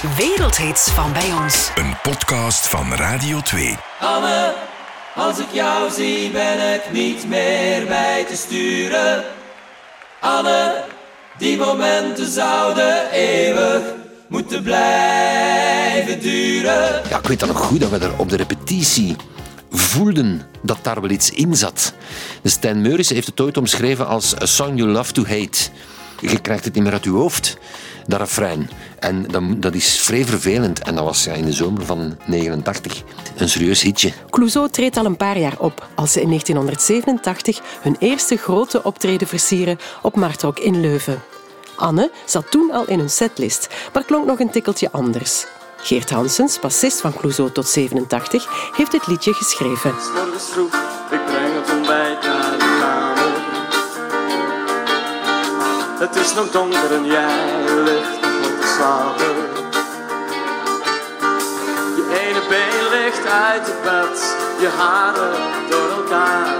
Wereldhits van bij ons. Een podcast van Radio 2. Anne, als ik jou zie ben ik niet meer bij te sturen. Anne, die momenten zouden eeuwig moeten blijven duren. Ja, ik weet dat nog goed dat we er op de repetitie voelden dat daar wel iets in zat. De Stijn Meuris heeft het ooit omschreven als a song you love to hate. Je krijgt het niet meer uit je hoofd, dat refrein. En dat, dat is vrij vervelend. En dat was ja, in de zomer van 89 een serieus hitje. Clouseau treedt al een paar jaar op als ze in 1987 hun eerste grote optreden versieren op Martrok in Leuven. Anne zat toen al in hun setlist, maar klonk nog een tikkeltje anders. Geert Hansens, bassist van Clouseau tot 87, heeft het liedje geschreven. Het is nog donker en jij ligt nog te slapen. Je ene been ligt uit het bed, je haren door elkaar.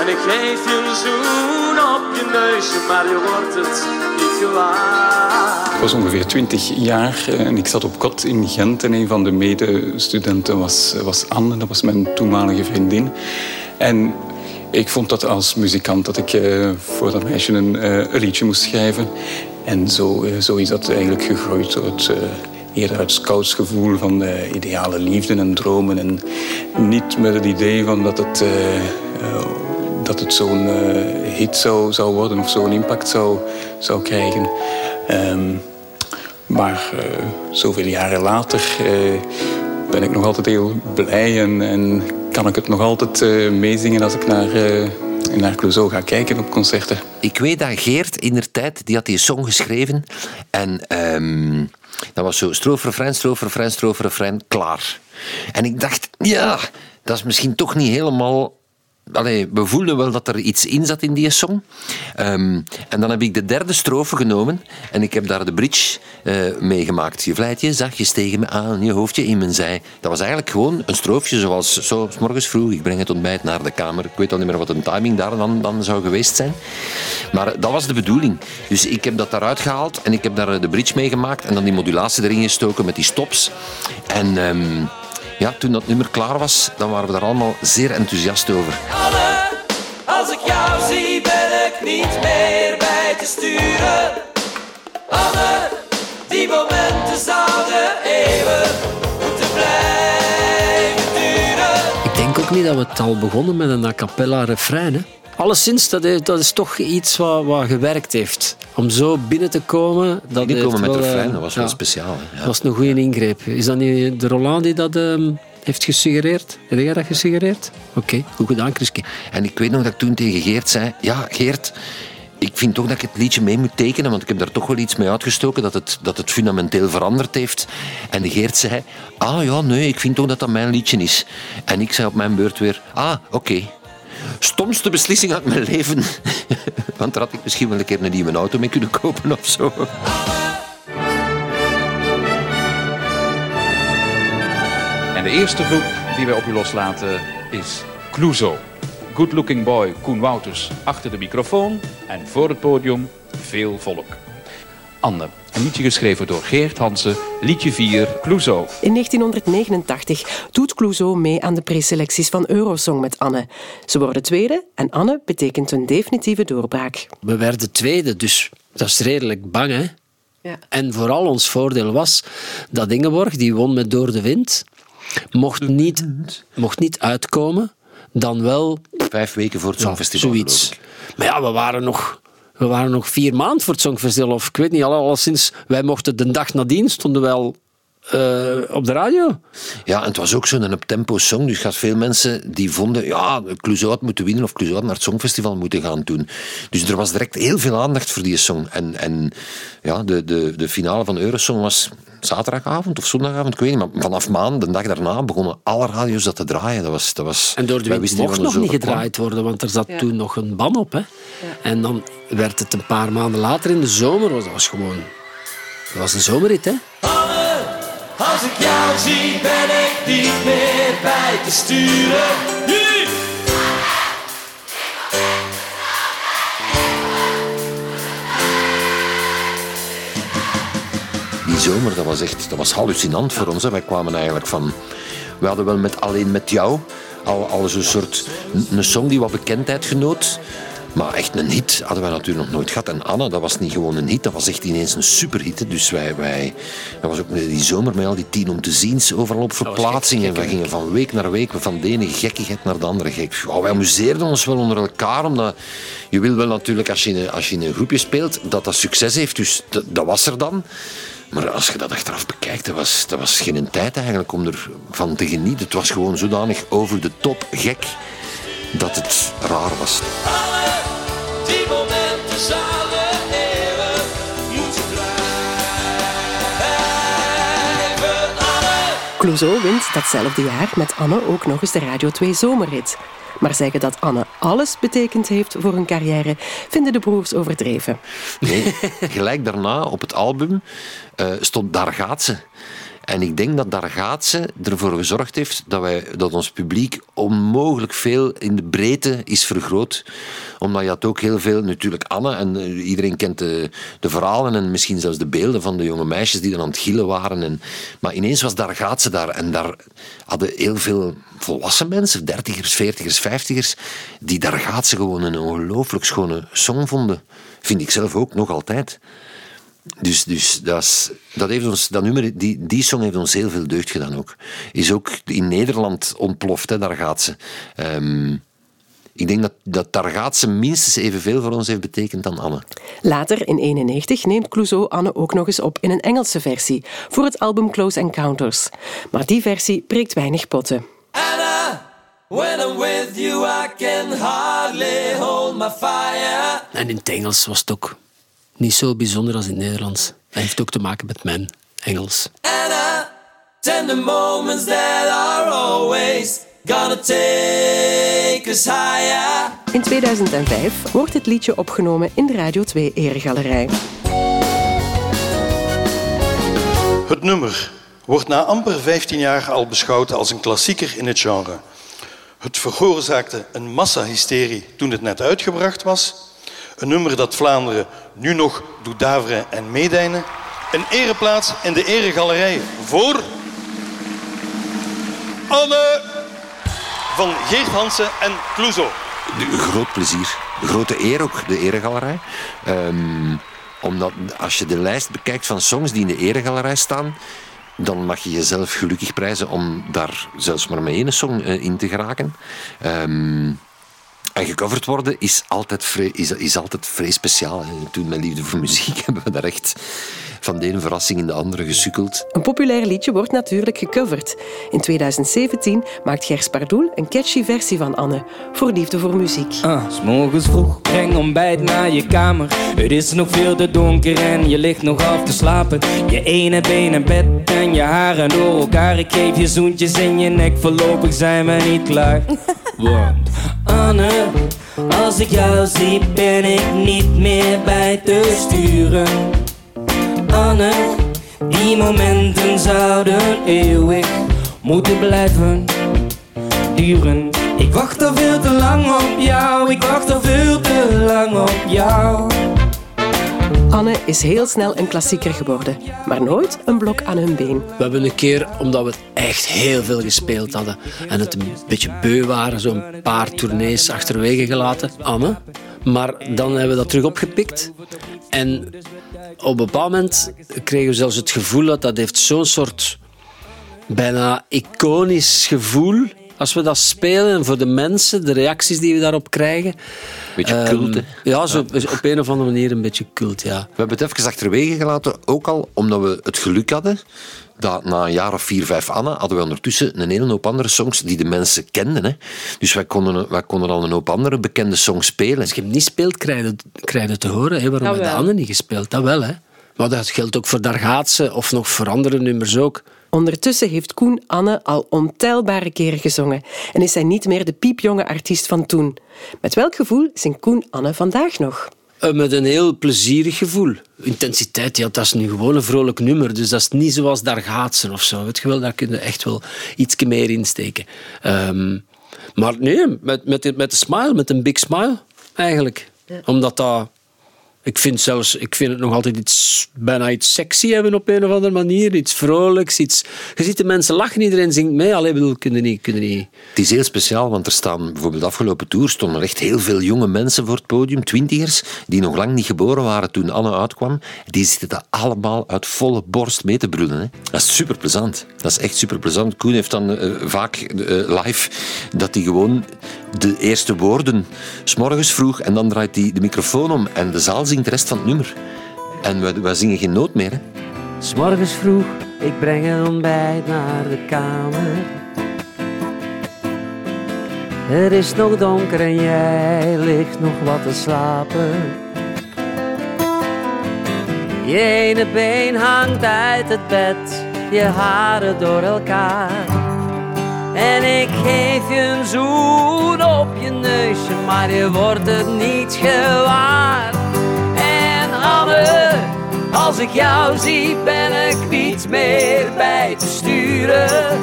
En ik geef je een zoen op je neusje, maar je wordt het niet gewaar. Ik was ongeveer 20 jaar eh, en ik zat op kot in Gent. En een van de medestudenten was, was Anne, dat was mijn toenmalige vriendin. En ik vond dat als muzikant dat ik eh, voor dat meisje een, eh, een liedje moest schrijven. En zo, eh, zo is dat eigenlijk gegroeid eh, eerder uit scoutsgevoel van de ideale liefde en dromen. En niet met het idee van dat het, dat het zo'n hit zou, zou worden of zo'n impact zou, zou krijgen. Ehm, maar zoveel jaren later ben ik nog altijd heel blij en, en kan ik het nog altijd eh, meezingen als ik naar, eh, naar Clouseau ga kijken op concerten. Ik weet dat Geert in der tijd, die had die song geschreven. En ehm, dat was zo strofe, refrein, strofe, refrein, strofe, refrein, klaar. En ik dacht, ja, dat is misschien toch niet helemaal... We voelden wel dat er iets in zat in die song. Ehm, en dan heb ik de derde strofe genomen en ik heb daar de bridge eh meegemaakt. Je vlijt je zachtjes tegen me aan, je hoofdje in mijn zij. Dat was eigenlijk gewoon een stroofje zoals zo, 's morgens vroeg. Ik breng het ontbijt naar de kamer. Ik weet al niet meer wat een timing daar dan, dan zou geweest zijn. Maar dat was de bedoeling. Dus ik heb dat daaruit gehaald en ik heb daar de bridge meegemaakt en dan die modulatie erin gestoken met die stops. En ehm, ja, toen dat nummer klaar was, dan waren we daar allemaal zeer enthousiast over. Anne, als ik jou zie ben ik niet meer bij te sturen. Anne, die momenten zouden niet dat we het al begonnen met een a cappella refrein. Hè. Alleszins, dat is, dat is toch iets wat, wat gewerkt heeft. Om zo binnen te komen. Dat Die komen met wel, refrein, eh, dat was wel ja, speciaal. Ja. Dat was een goede ingreep. Is dat niet de Roland die dat ehm, heeft gesuggereerd? Heb jij dat gesuggereerd? Oké, goed gedaan, Chriske. En ik weet nog dat ik toen tegen Geert zei: Ja, Geert, ik vind toch dat ik het liedje mee moet tekenen, want ik heb daar toch wel iets mee uitgestoken dat het, dat het fundamenteel veranderd heeft. En de Geert zei: Ah ja, nee, ik vind toch dat dat mijn liedje is. En ik zei op mijn beurt weer: Ah, oké. Stomste beslissing uit mijn leven. Want daar had ik misschien wel een keer een nieuwe auto mee kunnen kopen of zo. En de eerste groep die wij op u loslaten is Clouseau. Good looking boy Koen Wouters achter de microfoon en voor het podium veel volk. Anne, een liedje geschreven door Geert Hansen, liedje 4, Clouseau. In 1989 doet Clouseau mee aan de preselecties van Eurosong met Anne. Ze worden tweede en Anne betekent een definitieve doorbraak. We werden tweede, dus dat is redelijk bang, hè? Ja. En vooral ons voordeel was dat Ingeborg, die won met Door de Wind, mocht niet, mocht niet uitkomen, dan wel Vijf weken voor het ja, Songfestival. zoiets. Maar ja, we waren nog... We waren nog vier maanden voor het Songfestival, of ik weet niet, al- alleszins, wij mochten de dag nadien, stonden wel eh, op de radio. Ja, en het was ook zo'n up-tempo song. Dus je had veel mensen die vonden, ja, Clouseau had moeten winnen of Clouseau had naar het Songfestival moeten gaan doen. Dus er was direct heel veel aandacht voor die song. En, en ja, de, de, de finale van Eurosong was zaterdagavond of zondagavond, ik weet niet. Maar vanaf maand, de dag daarna, begonnen alle radio's dat te draaien. Dat was, dat was, En door de wind niet mocht nog niet kwam. gedraaid worden, want er zat Ja. toen nog een ban op. Hè. En dan werd het een paar maanden later in de zomer, was- dat was gewoon... Dat was een zomerrit, hè. Als ik jou zie ben ik niet meer bij te sturen. Die zomer, dat was echt dat was hallucinant voor ons. Hè. Wij kwamen eigenlijk van... We hadden wel met Alleen Met Jou al, al zo'n soort... Een song die wat bekendheid genoot. Maar echt een hit hadden we natuurlijk nog nooit gehad. En Anna, dat was niet gewoon een hit, dat was echt ineens een superhit. Dus wij, wij, dat was ook die zomer met al die tien om te zien, overal op verplaatsingen. We gingen van week naar week, van de ene gekkigheid naar de andere gek. Oh, wij amuseerden ons wel onder elkaar, omdat je wil wel natuurlijk, als je, in, als je in een groepje speelt, dat dat succes heeft. Dus dat, dat was er dan. Maar als je dat achteraf bekijkt, dat was, dat was geen tijd eigenlijk om ervan te genieten. Het was gewoon zodanig over de top gek dat het raar was. Alle die momenten zouden eeuwig moeten blijven. Alle Clouseau wint datzelfde jaar met Anne ook nog eens de Radio 2 zomerrit. Maar zeggen dat Anne alles betekend heeft voor hun carrière, vinden de broers overdreven. Nee, gelijk daarna op het album eh, stond Daar gaat ze. En ik denk dat Daar gaat ze ervoor gezorgd heeft dat, wij, dat ons publiek onmogelijk veel in de breedte is vergroot. Omdat je had ook heel veel, natuurlijk Anne, en eh, iedereen kent de, de verhalen en misschien zelfs de beelden van de jonge meisjes die dan aan het gillen waren. En, maar ineens was Daar gaat ze daar. En daar hadden heel veel volwassen mensen, dertigers, veertigers, vijftigers, die Daar gaat ze gewoon een ongelooflijk schone song vonden. Vind ik zelf ook, nog altijd. Dus, dus dat, is, dat, heeft ons, dat nummer, die, die song heeft ons heel veel deugd gedaan ook. Is ook in Nederland ontploft, hè, daar gaat ze. Ehm, ik denk dat, dat daar gaat ze minstens evenveel voor ons heeft betekend dan Anne. Later, in 91, neemt Clouseau Anne ook nog eens op in een Engelse versie voor het album Close Encounters. Maar die versie breekt weinig potten. Anna, when I'm with you I can hardly hold my fire. En in het Engels was het ook niet zo bijzonder als in het Nederlands. Dat heeft ook te maken met mijn Engels. Tender moments that are always gonna take us higher. In 2005 wordt het liedje opgenomen in de Radio 2 Eregalerij. Het nummer wordt na amper 15 jaar al beschouwd als een klassieker in het genre. Het veroorzaakte een massahysterie toen het net uitgebracht was. Een nummer dat Vlaanderen nu nog doet daveren en meedijnen. Een ereplaats in de eregalerij voor... Anne van Geert Hansen en Clouseau. Groot plezier. Grote eer ook, de eregalerij. Ehm, omdat als je de lijst bekijkt van songs die in de eregalerij staan, dan mag je jezelf gelukkig prijzen om daar zelfs maar met één song eh, in te geraken. Ehm, en gecoverd worden is altijd vrij, is, is altijd vrij speciaal. hè. Toen met Liefde voor Muziek hebben we daar echt van de ene verrassing in de andere gesukkeld. Een populair liedje wordt natuurlijk gecoverd. In 2017 maakt Gers Pardoel een catchy versie van Anne voor Liefde voor Muziek. Ah, s morgens vroeg, breng ontbijt naar je kamer. Het is nog veel te donker en je ligt nog half te slapen. Je ene been in bed en je haren door elkaar. Ik geef je zoentjes in je nek, voorlopig zijn we niet klaar. Want Anne, als ik jou zie ben ik niet meer bij te sturen. Anne, die momenten zouden eeuwig moeten blijven duren. Ik wacht al veel te lang op jou, ik wacht al veel te lang op jou. Anne is heel snel een klassieker geworden, maar nooit een blok aan hun been. We hebben een keer, omdat we echt heel veel gespeeld hadden en het een beetje beu waren, zo'n paar tournees achterwege gelaten, Anne. Maar dan hebben we dat terug opgepikt. En op een bepaald moment kregen we zelfs het gevoel dat dat heeft zo'n soort bijna iconisch gevoel als we dat spelen en voor de mensen, de reacties die we daarop krijgen. Beetje Ehm, cult, hè? Ja, zo, op een of andere manier een beetje cult, ja. We hebben het even achterwege gelaten, ook al omdat we het geluk hadden dat na een jaar of vier, vijf Anne hadden we ondertussen een hele hoop andere songs die de mensen kenden. Hè. Dus wij konden, wij konden al een hoop andere bekende songs spelen. Als je hem niet speelt, krijg je, krijg je het te horen. Hè? Waarom hebben de anderen niet gespeeld? Dat wel, hè. Maar dat geldt ook voor Daar gaat ze, of nog voor andere nummers ook. Ondertussen heeft Koen Anne al ontelbare keren gezongen en is hij niet meer de piepjonge artiest van toen. Met welk gevoel zingt Koen Anne vandaag nog? Eh, Met een heel plezierig gevoel. Intensiteit, ja, dat is nu gewoon een vrolijk nummer. Dus dat is niet zoals Daar gaat ze of zo. Weet je wel, daar kun je echt wel iets meer insteken. Ehm, maar nee, met, met, met de smile, met een big smile eigenlijk. Omdat dat Ik vind, zelfs, ik vind het nog altijd iets, bijna iets sexy hebben op een of andere manier. Iets vrolijks. Iets... Je ziet de mensen lachen, iedereen zingt mee. Alleen bedoel, kunnen niet, kunnen niet. Het is heel speciaal, want er staan bijvoorbeeld de afgelopen tour stonden er echt heel veel jonge mensen voor het podium, twintigers, die nog lang niet geboren waren toen Anne uitkwam. Die zitten daar allemaal uit volle borst mee te brullen. Hè. Dat is super plezant. Dat is echt super plezant. Koen heeft dan eh, vaak eh, live dat hij gewoon de eerste woorden s'morgens vroeg en dan draait hij de microfoon om en de zaal zingt de rest van het nummer. En wij zingen geen noot meer. Hè. Vroeg, ik breng een ontbijt naar de kamer. Het is nog donker en jij ligt nog wat te slapen. Je ene been hangt uit het bed, je haren door elkaar. En ik geef je een zoen op je neusje, maar je wordt het niet gewaar. En Anne, als ik jou zie, ben ik niet meer bij te sturen.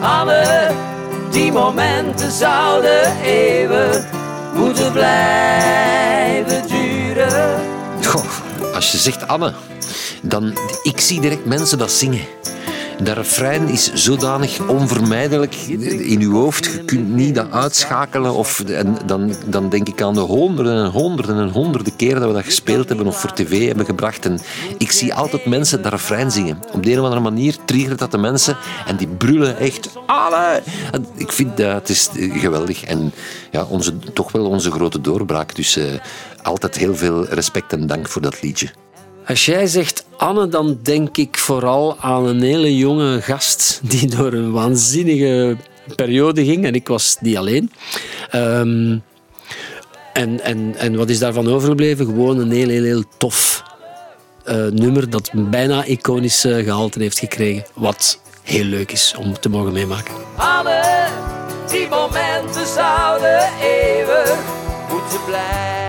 Anne, die momenten zouden eeuwig moeten blijven duren. Goh, als je zegt Anne, dan ik zie direct mensen dat zingen. Dat refrein is zodanig onvermijdelijk in je hoofd. Je kunt niet dat uitschakelen. Of, en dan, dan denk ik aan de honderden en honderden en honderden keren dat we dat gespeeld hebben of voor tv hebben gebracht. En ik zie altijd mensen dat refrein zingen. Op de een of andere manier triggert dat de mensen en die brullen echt. Alle! Ik vind dat het is geweldig. En ja, onze, toch wel onze grote doorbraak. Dus eh, altijd heel veel respect en dank voor dat liedje. Als jij zegt Anne, dan denk ik vooral aan een hele jonge gast die door een waanzinnige periode ging. En ik was niet alleen. Ehm, en, en, en wat is daarvan overgebleven? Gewoon een heel, heel, tof eh, nummer dat bijna iconisch eh, gehalte heeft gekregen. Wat heel leuk is om te mogen meemaken. Anne, die momenten zouden eeuwig moeten blijven.